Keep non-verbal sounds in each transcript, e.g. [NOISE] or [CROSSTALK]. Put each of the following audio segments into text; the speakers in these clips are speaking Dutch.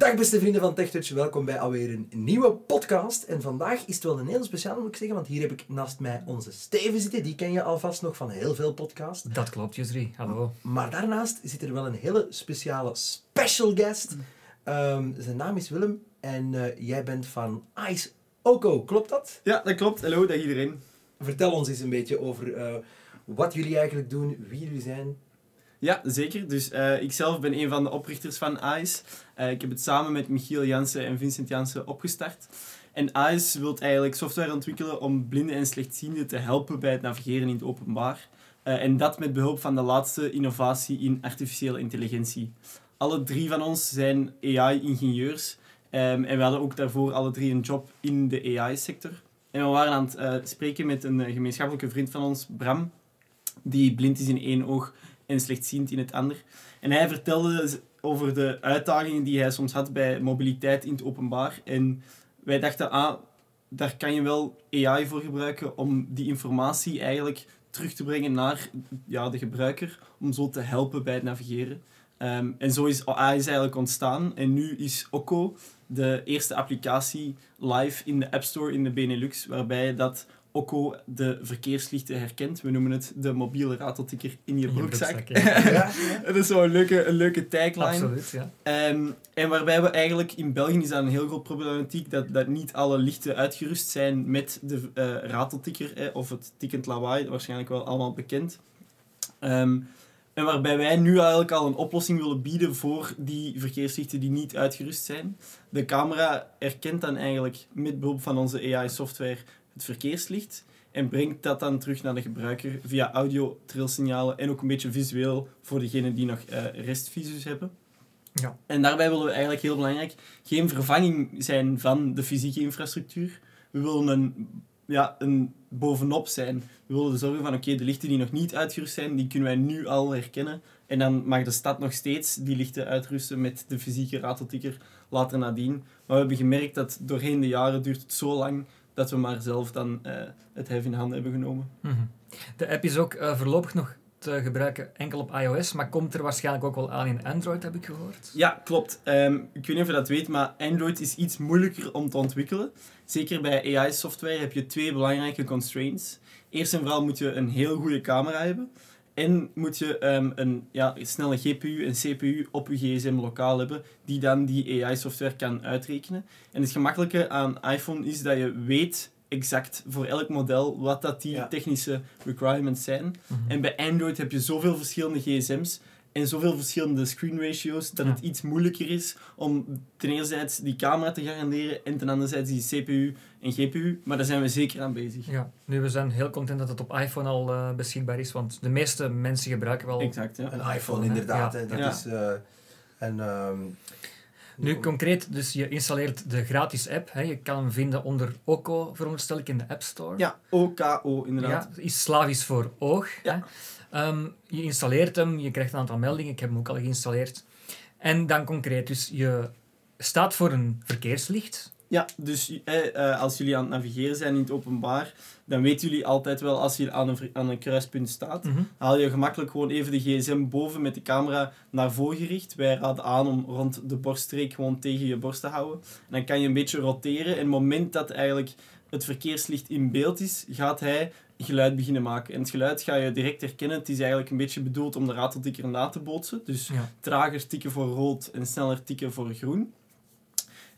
Dag beste vrienden van TechTouch, welkom bij alweer een nieuwe podcast. En vandaag is het wel een heel speciaal moet ik zeggen, want hier heb ik naast mij onze Steven zitten. Die ken je alvast nog van heel veel podcasts. Dat klopt, Jusri. Hallo. Maar daarnaast zit er wel een hele speciale special guest. Um, zijn naam is Willem en uh, jij bent van Ice Oko, klopt dat? Ja, dat klopt. Hallo, dag iedereen. Vertel ons eens een beetje over uh, wat jullie eigenlijk doen, wie jullie zijn. Ja, zeker. Dus uh, ik zelf ben een van de oprichters van ICE. Uh, ik heb het samen met Michiel Jansen en Vincent Jansen opgestart. En ICE wil eigenlijk software ontwikkelen om blinden en slechtzienden te helpen bij het navigeren in het openbaar. Uh, en dat met behulp van de laatste innovatie in artificiële intelligentie. Alle drie van ons zijn AI-ingenieurs. Um, en we hadden ook daarvoor alle drie een job in de AI-sector. En we waren aan het spreken met een gemeenschappelijke vriend van ons, Bram, die blind is in één oog en slechtziend in het ander. En hij vertelde over de uitdagingen die hij soms had bij mobiliteit in het openbaar. En wij dachten, ah, daar kan je wel AI voor gebruiken om die informatie eigenlijk terug te brengen naar ja, de gebruiker, om zo te helpen bij het navigeren. Um, en zo is AI is eigenlijk ontstaan. En nu is Okko de eerste applicatie live in de App Store in de Benelux, waarbij dat Okko de verkeerslichten herkent. We noemen het de mobiele rateltikker in je, broekzak. [LAUGHS] ja. dat is zo'n leuke, een leuke tagline. Absoluut, ja. Um, en waarbij we eigenlijk, in België is dat een heel groot problematiek, dat, dat niet alle lichten uitgerust zijn met de uh, rateltikker, eh, of het tikkend lawaai, waarschijnlijk wel allemaal bekend. Um, en waarbij wij nu eigenlijk al een oplossing willen bieden voor die verkeerslichten die niet uitgerust zijn. De camera herkent dan eigenlijk met behulp van onze AI-software het verkeerslicht en brengt dat dan terug naar de gebruiker via audio, trilsignalen en ook een beetje visueel voor degenen die nog uh, restvisus hebben. Ja. En daarbij willen we eigenlijk heel belangrijk geen vervanging zijn van de fysieke infrastructuur. We willen een, ja, een bovenop zijn. We willen zorgen van oké, de lichten die nog niet uitgerust zijn, die kunnen wij nu al herkennen. En dan mag de stad nog steeds die lichten uitrusten met de fysieke rateltikker later nadien. Maar we hebben gemerkt dat doorheen de jaren duurt het zo lang dat we maar zelf dan uh, het hef in handen hebben genomen. Mm -hmm. De app is ook uh, voorlopig nog te gebruiken enkel op iOS, maar komt er waarschijnlijk ook wel aan in Android, heb ik gehoord. Ja, klopt. Um, ik weet niet of je dat weet, maar Android is iets moeilijker om te ontwikkelen. Zeker bij AI-software heb je twee belangrijke constraints. Eerst en vooral moet je een heel goede camera hebben. En moet je um, een ja, snelle GPU en CPU op je gsm lokaal hebben, die dan die AI-software kan uitrekenen. En het gemakkelijke aan iPhone is dat je weet exact voor elk model wat dat die technische requirements zijn. Mhm. En bij Android heb je zoveel verschillende gsm's en zoveel verschillende screen ratios dat het iets moeilijker is om ten eerste die camera te garanderen en ten andere die CPU en GPU. Maar daar zijn we zeker aan bezig. Ja, nu we zijn heel content dat het op iPhone al uh, beschikbaar is, want de meeste mensen gebruiken wel exact, ja. een iPhone, inderdaad. Hè. Dat is, uh, en, um, nu concreet, dus je installeert de gratis app. Hè. Je kan hem vinden onder OKO, veronderstel ik, in de App Store. Ja, OKO inderdaad. Ja, is Slavisch voor oog. Ja. Um, je installeert hem, je krijgt een aantal meldingen. Ik heb hem ook al geïnstalleerd. En dan concreet, dus je staat voor een verkeerslicht. Ja, dus eh, als jullie aan het navigeren zijn in het openbaar, dan weten jullie altijd wel als je aan een, aan een kruispunt staat, mm haal je gemakkelijk gewoon even de gsm boven met de camera naar voren gericht. Wij raden aan om rond de borststreek gewoon tegen je borst te houden. En dan kan je een beetje roteren en het moment dat eigenlijk het verkeerslicht in beeld is, gaat hij geluid beginnen maken. En het geluid ga je direct herkennen. Het is eigenlijk een beetje bedoeld om de rateltikker na te bootsen. Dus trager tikken voor rood en sneller tikken voor groen.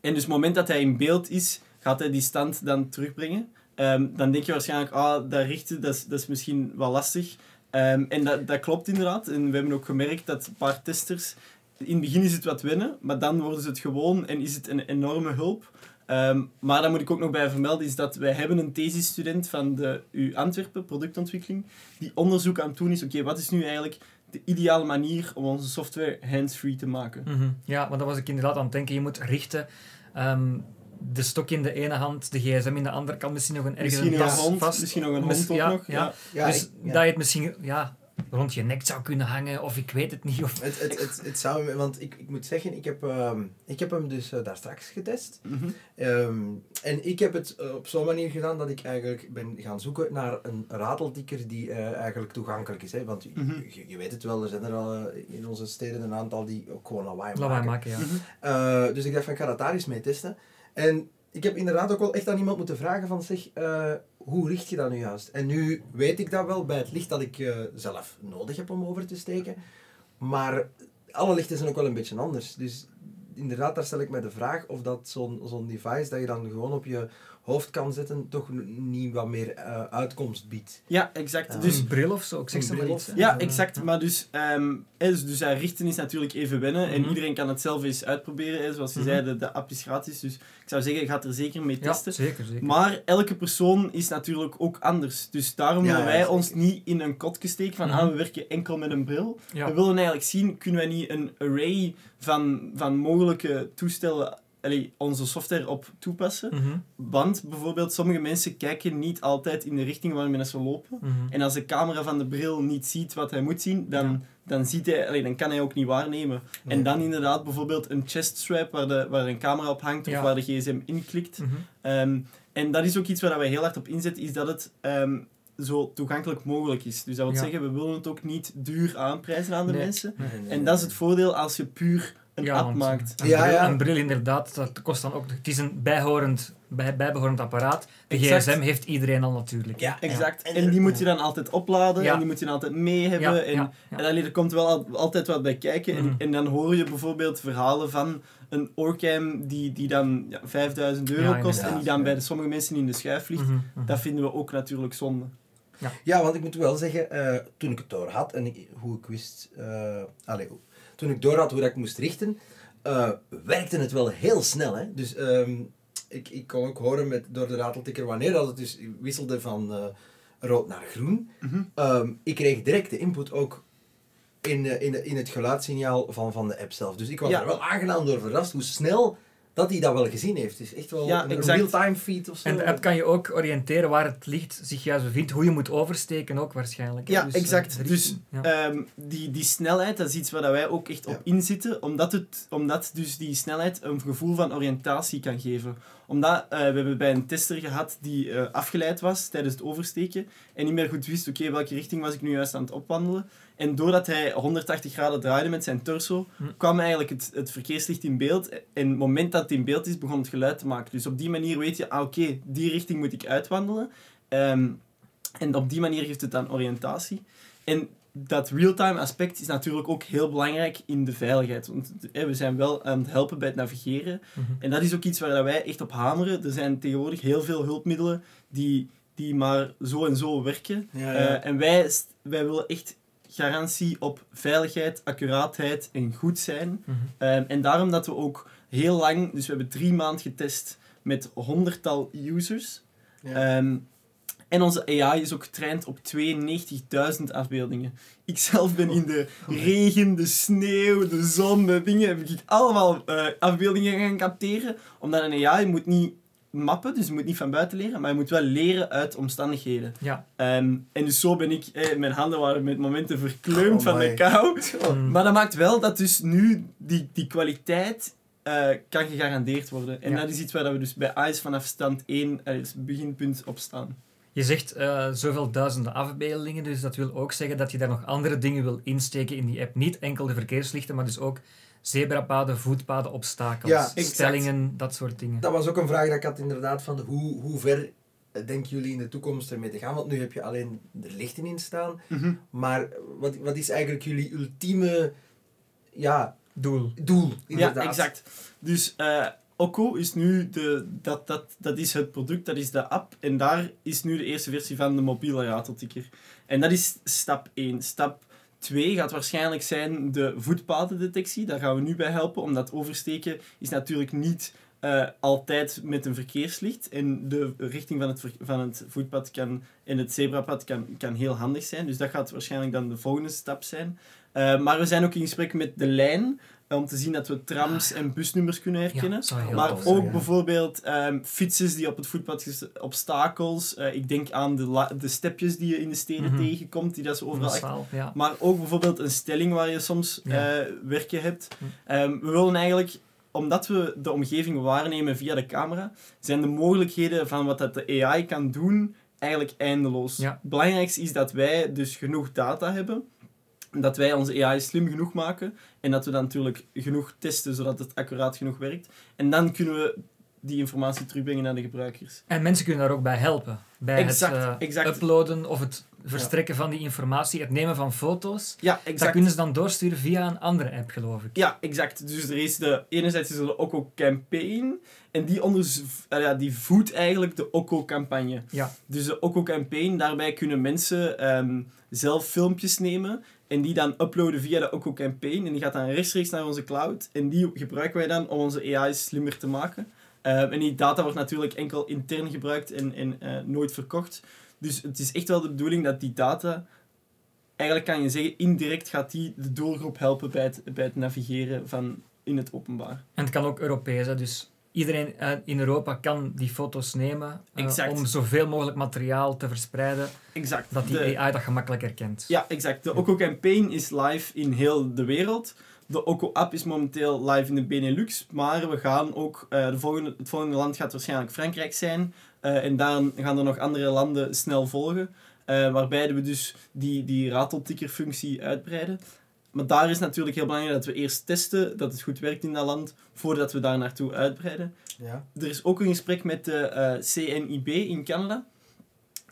En dus het moment dat hij in beeld is, gaat hij die stand dan terugbrengen. Ehm, dan denk je waarschijnlijk, ah, dat richten, dat is, dat is misschien wel lastig. Um, en dat, dat klopt inderdaad. En we hebben ook gemerkt dat een paar testers... In het begin is het wat wennen, maar dan worden ze het gewoon en is het een enorme hulp. Um, maar dan moet ik ook nog bij vermelden, is dat wij hebben een thesisstudent van de U Antwerpen, productontwikkeling, die onderzoek aan het doen is, oké, wat is nu eigenlijk de ideale manier om onze software hands-free te maken? Mm -hmm. Ja, want daar was ik inderdaad aan het denken, je moet richten... Um, de stok in de ene hand, de gsm in de andere kant, misschien nog een ergens misschien een hond, vast. Misschien nog een hond ja, nog. Ja. ja. dus dat je het misschien... Ja, rond je nek zou kunnen hangen, of ik weet het niet. Of... Het, het, het, het zou, want ik, ik moet zeggen, ik heb, ehm, ik heb hem dus uh, daar straks getest. Mhm. Ehm, en ik heb het uh, op zo'n manier gedaan dat ik eigenlijk ben gaan zoeken naar een rateltikker die uh, eigenlijk toegankelijk is. Hè? Want mm -hmm. je, je, weet het wel, er zijn er al in onze steden een aantal die ook gewoon lawaai maken. Lawaai maken, ja. Mm -hmm. dus ik dacht van, ik ga dat daar eens mee testen. En ik heb inderdaad ook wel echt aan iemand moeten vragen van, zeg, hoe richt je dat nu juist? En nu weet ik dat wel bij het licht dat ik uh, zelf nodig heb om over te steken. Maar alle lichten zijn ook wel een beetje anders. Dus inderdaad, daar stel ik mij de vraag of dat zo'n zo'n device dat je dan gewoon op je hoofd kan zetten, toch niet wat meer uh, uitkomst biedt. Ja, exact. Uh, dus, een bril of zo, ik zeg bril of, Ja, exact. Maar dus, um, dus, dus uh, richten is natuurlijk even wennen. Mhm. En iedereen kan het zelf eens uitproberen. Hè. Zoals je mm -hmm. zei, de, de app is gratis. Dus ik zou zeggen, ga er zeker mee testen. Ja, zeker, zeker. Maar elke persoon is natuurlijk ook anders. Dus daarom Ja, willen ja, wij zeker. ons niet in een kotje steken van Mhm. ah, we werken enkel met een bril. Ja. We willen eigenlijk zien, kunnen wij niet een array van, van mogelijke toestellen, allee, onze software op toepassen? Mhm, Want bijvoorbeeld, sommige mensen kijken niet altijd in de richting waarmee ze lopen. mhm. En als de camera van de bril niet ziet wat hij moet zien, dan, Ja. dan, ziet hij, allee, dan kan hij ook niet waarnemen. Nee. En dan inderdaad bijvoorbeeld een chest strap waar, de, waar een camera op hangt of Ja. waar de gsm in klikt. Mhm. Ehm, en dat is ook iets waar wij heel hard op inzetten, is dat het ehm, zo toegankelijk mogelijk is. Dus dat wil Ja. zeggen, we willen het ook niet duur aanprijzen aan de Nee. mensen. Nee, nee, En dat is het voordeel als je puur een Ja, app maakt. Een, Ja, bril, ja. een bril inderdaad, dat kost dan ook... Het is een bijhorend, bij, bijbehorend apparaat. De Exact. gsm heeft iedereen al natuurlijk. Ja, Exact. En En, die moet je dan altijd opladen Ja. en die moet je dan altijd mee Ja, hebben. en, ja, ja. en allee, er komt wel al- altijd wat bij kijken. Mhm. En, en dan hoor je bijvoorbeeld verhalen van een Orcam die, die dan ja, 5000 euro Ja, kost en die dan bij de sommige mensen in de schuif ligt. Mhm, mhm. Dat vinden we ook natuurlijk zonde. Ja, want ik moet wel zeggen, eh, toen ik het door had en ik- hoe ik wist, eh, allee, hoe- toen ik door had hoe dat ik moest richten, eh, werkte het wel heel snel. Hè? Dus ehm, ik, ik kon ook horen met, door de rateltikker wanneer dat het dus wisselde van eh, rood naar groen. Mhm. Ehm, ik kreeg direct de input ook in, eh, in, in het geluidssignaal van, van de app zelf. Dus ik was Ja. er wel aangenaam door verrast hoe snel dat hij dat wel gezien heeft. Het is echt wel Ja, een real-time feed of zo. En de app kan je ook oriënteren waar het licht zich juist bevindt, hoe je moet oversteken ook waarschijnlijk. Ja, eh, exact. Dus ja. Ehm, die, die snelheid, dat is iets waar wij ook echt op inzitten, omdat, het, omdat dus die snelheid een gevoel van oriëntatie kan geven. Omdat eh, we hebben bij een tester gehad die eh, afgeleid was tijdens het oversteken en niet meer goed wist, oké, welke richting was ik nu juist aan het opwandelen. En doordat hij 180 graden draaide met zijn torso, Hm. kwam eigenlijk het, het verkeerslicht in beeld. En het moment dat het in beeld is, begon het geluid te maken. Dus op die manier weet je, ah, oké, die richting moet ik uitwandelen. Ehm, en op die manier geeft het dan oriëntatie. En dat real-time aspect is natuurlijk ook heel belangrijk in de veiligheid. Want eh, we zijn wel aan het helpen bij het navigeren. Mhm. En dat is ook iets waar dat wij echt op hameren. Er zijn tegenwoordig heel veel hulpmiddelen die, die maar zo en zo werken. Ja, ja. Eh, en wij, wij willen echt garantie op veiligheid, accuraatheid en goed zijn. Mhm. Ehm, en daarom dat we ook heel lang, dus we hebben drie maanden getest met honderdtal users. Ja. Ehm, en onze AI is ook getraind op 92.000 afbeeldingen. Ik zelf ben in de regen, de sneeuw, de zon, de dingen, heb ik allemaal eh, afbeeldingen gaan capteren. Omdat een AI moet niet mappen, dus je moet niet van buiten leren, maar je moet wel leren uit omstandigheden. Ja. Ehm, en dus zo ben ik, eh, mijn handen waren met momenten verkleumd Oh van de kou. Mm. Maar dat maakt wel dat dus nu die, die kwaliteit eh, kan gegarandeerd worden. En Ja. dat is iets waar we dus bij ICE vanaf stand 1, eh, dus beginpunt, op staan. Je zegt eh, zoveel duizenden afbeeldingen, dus dat wil ook zeggen dat je daar nog andere dingen wil insteken in die app. Niet enkel de verkeerslichten, maar dus ook zebrapaden, voetpaden, obstakels, Ja, stellingen, dat soort dingen. Dat was ook een vraag dat ik had inderdaad van hoe, hoe ver denken jullie in de toekomst ermee te gaan? Want nu heb je alleen de lichten in staan. Maar wat, wat is eigenlijk jullie ultieme ja, Doel. doel? Inderdaad? Ja, exact. Dus eh Oko is nu de, dat, dat, dat is het product, dat is de app. En daar is nu de eerste versie van de mobiele rateltikker. En dat is stap 1. Stap 2 gaat waarschijnlijk zijn de voetpadendetectie. Daar gaan we nu bij helpen, omdat oversteken is natuurlijk niet eh, altijd met een verkeerslicht. En de richting van het, van het voetpad kan, en het zebrapad kan, kan heel handig zijn. Dus dat gaat waarschijnlijk dan de volgende stap zijn. Eh, maar we zijn ook in gesprek met de lijn, eh, om te zien dat we trams en busnummers kunnen herkennen. Maar tof ook ja. bijvoorbeeld ehm, fietsers die op het voetpad, obstakels. ik denk aan de, de stepjes die je in de steden Mhm. tegenkomt, die dat ze overal echt Massaal, ja. maar ook bijvoorbeeld een stelling waar je soms werken hebt. Hm. Ehm, we willen eigenlijk, omdat we de omgeving waarnemen via de camera, zijn de mogelijkheden van wat dat de AI kan doen eigenlijk eindeloos. Ja. Het belangrijkste is dat wij dus genoeg data hebben. Dat wij onze AI slim genoeg maken. En dat we dan natuurlijk genoeg testen, zodat het accuraat genoeg werkt. En dan kunnen we die informatie terugbrengen naar de gebruikers. En mensen kunnen daar ook bij helpen. Bij Exact, het eh, exact. uploaden of het verstrekken van die informatie, het nemen van foto's. Ja, Dat exact. kunnen ze dan doorsturen via een andere app, geloof ik. Ja, exact. Dus er is de, enerzijds is er de Okko Campaign. En die, eh, ja, die voedt eigenlijk de Okko-campagne. Ja. Dus de Okko Campaign, daarbij kunnen mensen ehm, zelf filmpjes nemen. En die dan uploaden via de Okko Campaign. En die gaat dan rechtstreeks naar onze cloud. En die gebruiken wij dan om onze AI slimmer te maken. Ehm, en die data wordt natuurlijk enkel intern gebruikt en, en eh, nooit verkocht. Dus het is echt wel de bedoeling dat die data eigenlijk kan je zeggen, indirect gaat die de doelgroep helpen bij het, bij het navigeren van in het openbaar. En het kan ook Europees, hè, dus iedereen eh, in Europa kan die foto's nemen eh, om zoveel mogelijk materiaal te verspreiden, Exact. dat die De- AI dat gemakkelijk herkent. Ja, exact. De Okko Campaign is live in heel de wereld. De Okko app is momenteel live in de Benelux, maar we gaan ook, eh, de volgende, het volgende land gaat waarschijnlijk Frankrijk zijn. eh, en dan gaan er nog andere landen snel volgen. eh, waarbij we dus die, die rateltikkerfunctie uitbreiden. Maar daar is natuurlijk heel belangrijk dat we eerst testen dat het goed werkt in dat land, voordat we daar naartoe uitbreiden. Ja. Er is ook een gesprek met de CNIB in Canada.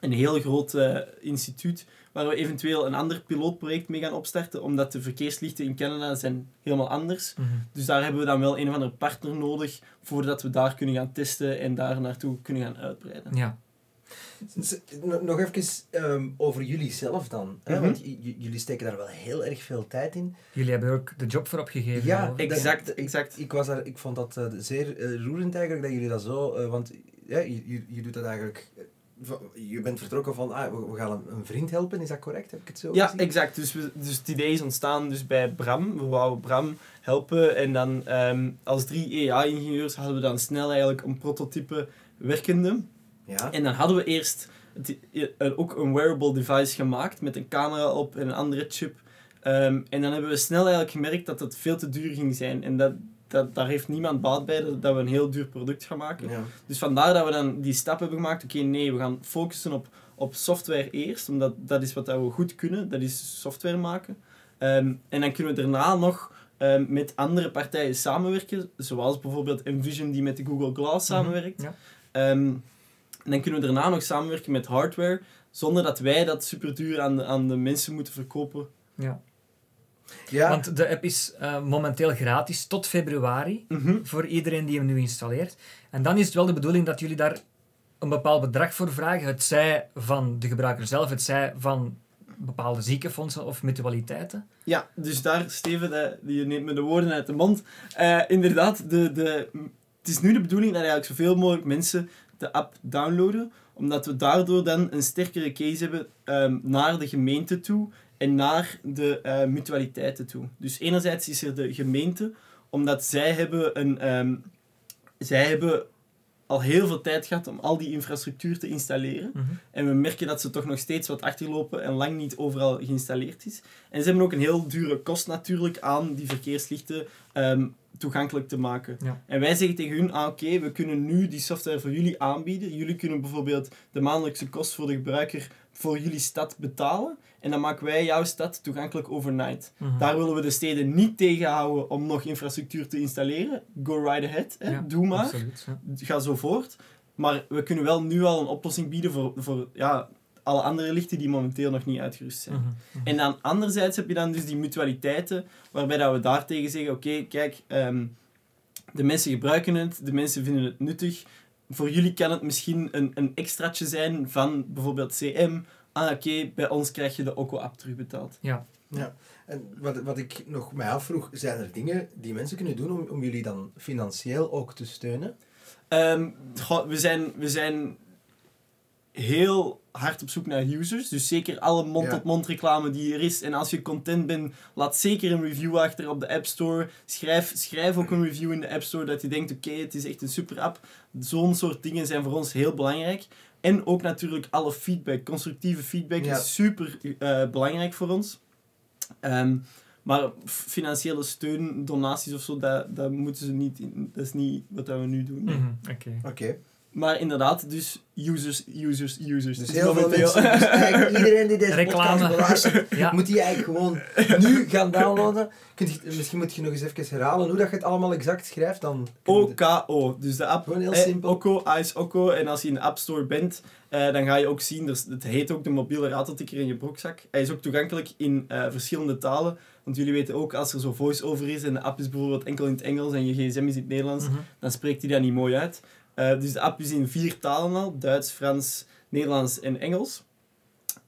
Een heel groot instituut waar we eventueel een ander pilootproject mee gaan opstarten, omdat de verkeerslichten in Canada zijn helemaal anders. Mhm. Dus daar hebben we dan wel een of andere partner nodig voordat we daar kunnen gaan testen en daar naartoe kunnen gaan uitbreiden. ja. Dus, no- nog even ehm, over jullie zelf dan. Hè? Mhm. Want jullie steken daar wel heel erg veel tijd in. Jullie hebben er ook de job voor opgegeven. Ja. Exact, Dat- exact. Ik, was daar, ik vond dat eh, zeer eh, roerend eigenlijk dat jullie dat zo... eh, want ja, je, je, je doet dat eigenlijk... je bent vertrokken van, ah, we, gaan een, een vriend helpen, is dat correct? Heb ik het zo Ja, gezien? exact. Dus, we, dus het idee is ontstaan dus bij Bram. We wouden Bram helpen en dan ehm, als drie AI-ingenieurs hadden we dan snel eigenlijk een prototype werkende. Ja. En dan hadden we eerst het, ook een wearable device gemaakt met een camera op en een andere chip. Ehm, en dan hebben we snel eigenlijk gemerkt dat het veel te duur ging zijn. En dat, dat, daar heeft niemand baat bij dat, dat we een heel duur product gaan maken. Ja. Dus vandaar dat we dan die stap hebben gemaakt. Oké, nee, we gaan focussen op, op software eerst. Omdat dat is wat dat we goed kunnen. Dat is software maken. Ehm, en dan kunnen we daarna nog ehm, met andere partijen samenwerken. Zoals bijvoorbeeld Envision die met de Google Glass Mhm, samenwerkt. ja. Ehm, en dan kunnen we daarna nog samenwerken met hardware. Zonder dat wij dat super duur aan de, aan de mensen moeten verkopen. Ja. Ja. Want de app is eh, momenteel gratis tot februari Mhm. voor iedereen die hem nu installeert. En dan is het wel de bedoeling dat jullie daar een bepaald bedrag voor vragen. Het zij van de gebruiker zelf, het zij van bepaalde ziekenfondsen of mutualiteiten. Ja, dus daar, Steven, eh, je neemt me de woorden uit de mond. Eh, inderdaad, de, de, het is nu de bedoeling dat eigenlijk zoveel mogelijk mensen de app downloaden, omdat we daardoor dan een sterkere case hebben ehm, naar de gemeente toe en naar de eh, mutualiteiten toe. Dus enerzijds is er de gemeente, omdat zij hebben een... ehm, zij hebben al heel veel tijd gehad om al die infrastructuur te installeren. Mhm. En we merken dat ze toch nog steeds wat achterlopen en lang niet overal geïnstalleerd is. En ze hebben ook een heel dure kost natuurlijk aan die verkeerslichten ehm, toegankelijk te maken. Ja. En wij zeggen tegen hun, ah, oké, we kunnen nu die software voor jullie aanbieden. Jullie kunnen bijvoorbeeld de maandelijkse kost voor de gebruiker voor jullie stad betalen. En dan maken wij jouw stad toegankelijk overnight. Mhm. Daar willen we de steden niet tegenhouden om nog infrastructuur te installeren. Go right ahead, hè. Ja, doe maar Absoluut, ja. ga zo voort. Maar we kunnen wel nu al een oplossing bieden voor, voor ja, alle andere lichten die momenteel nog niet uitgerust zijn. Mhm. Mhm. En dan anderzijds heb je dan dus die mutualiteiten, waarbij dat we daartegen zeggen, oké, kijk, ehm, de mensen gebruiken het, de mensen vinden het nuttig. Voor jullie kan het misschien een, een extraatje zijn van bijvoorbeeld CM. Ah, oké, bij ons krijg je de Okko-app terugbetaald. Ja. Ja. En wat, wat ik nog mij afvroeg, zijn er dingen die mensen kunnen doen om, om jullie dan financieel ook te steunen? Ehm, goh, we, zijn, we zijn heel hard op zoek naar users. Dus zeker alle mond-tot-mond reclame die er is. En als je content bent, laat zeker een review achter op de App Store. Schrijf, schrijf ook een review in de App Store dat je denkt, oké, het is echt een super app. Zo'n soort dingen zijn voor ons heel belangrijk. En ook natuurlijk alle feedback. Constructieve feedback Ja. is super eh, belangrijk voor ons. Ehm, maar financiële steun, donaties of zo, dat, dat moeten ze niet in. Dat is niet wat we nu doen. Mhm, Oké. Oké. Maar inderdaad, dus users, users, users. Dus is heel veel mensen, dus [LAUGHS] iedereen die deze Reclame. podcast beluistert, [LAUGHS] Ja. moet die eigenlijk gewoon [LAUGHS] nu gaan downloaden. Kunt je, misschien moet je nog eens even herhalen hoe dat je het allemaal exact schrijft. Dan OKO. Dus de app. Gewoon heel eh, simpel. Okko, Ice Okko. En als je in de App Store bent, eh, dan ga je ook zien, dus het heet ook de mobiele rateltikker in je broekzak. Hij is ook toegankelijk in eh, verschillende talen. Want jullie weten ook, als er zo voice-over is en de app is bijvoorbeeld enkel in het Engels en je gsm is in het Nederlands, Mhm. dan spreekt hij dat niet mooi uit. Eh, dus de app is in vier talen al. Duits, Frans, Nederlands en Engels.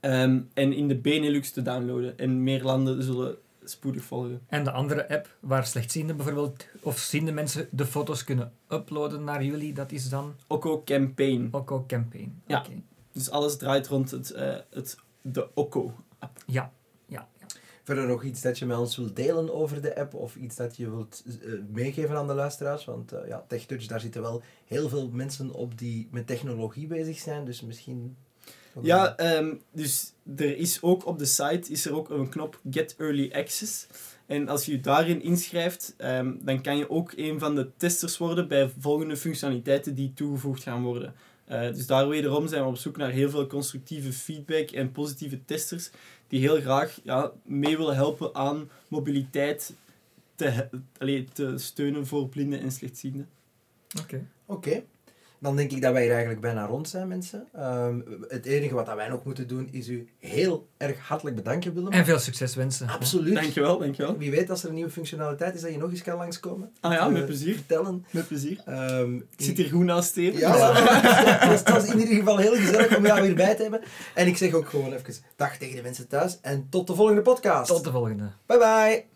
Ehm, en in de Benelux te downloaden. En meer landen zullen spoedig volgen. En de andere app, waar slechtzienden bijvoorbeeld, of ziende mensen de foto's kunnen uploaden naar jullie, dat is dan Okko Campaign. Okko Campaign. Ja. Oké. Dus alles draait rond het, eh, het, de Okko. Ja. Ja. Verder nog iets dat je met ons wilt delen over de app of iets dat je wilt eh, meegeven aan de luisteraars. Want eh, ja, TechTouch, daar zitten wel heel veel mensen op die met technologie bezig zijn. Dus misschien... Ja, ehm, dus er is ook op de site is er ook een knop Get Early Access. En als je je daarin inschrijft, ehm, dan kan je ook een van de testers worden bij volgende functionaliteiten die toegevoegd gaan worden. Eh, dus daar wederom zijn we op zoek naar heel veel constructieve feedback en positieve testers die heel graag ja, mee willen helpen aan mobiliteit te, allee, te steunen voor blinden en slechtzienden. Oké. Oké. Dan denk ik dat wij hier eigenlijk bijna rond zijn, mensen. Ehm, het enige wat dat wij nog moeten doen, is u heel erg hartelijk bedanken, Willem. En veel succes wensen. Absoluut. Dankjewel, dankjewel. Wie weet als er een nieuwe functionaliteit is, dat je nog eens kan langskomen. Ah ja, Eh, met plezier. Vertellen. Met plezier. Ehm, Ik zit hier goed naast Steven. Ja, [LAUGHS] dus- het was in ieder geval heel gezellig om jou hierbij te hebben. En ik zeg ook gewoon even dag tegen de mensen thuis en tot de volgende podcast. Tot de volgende. Bye bye.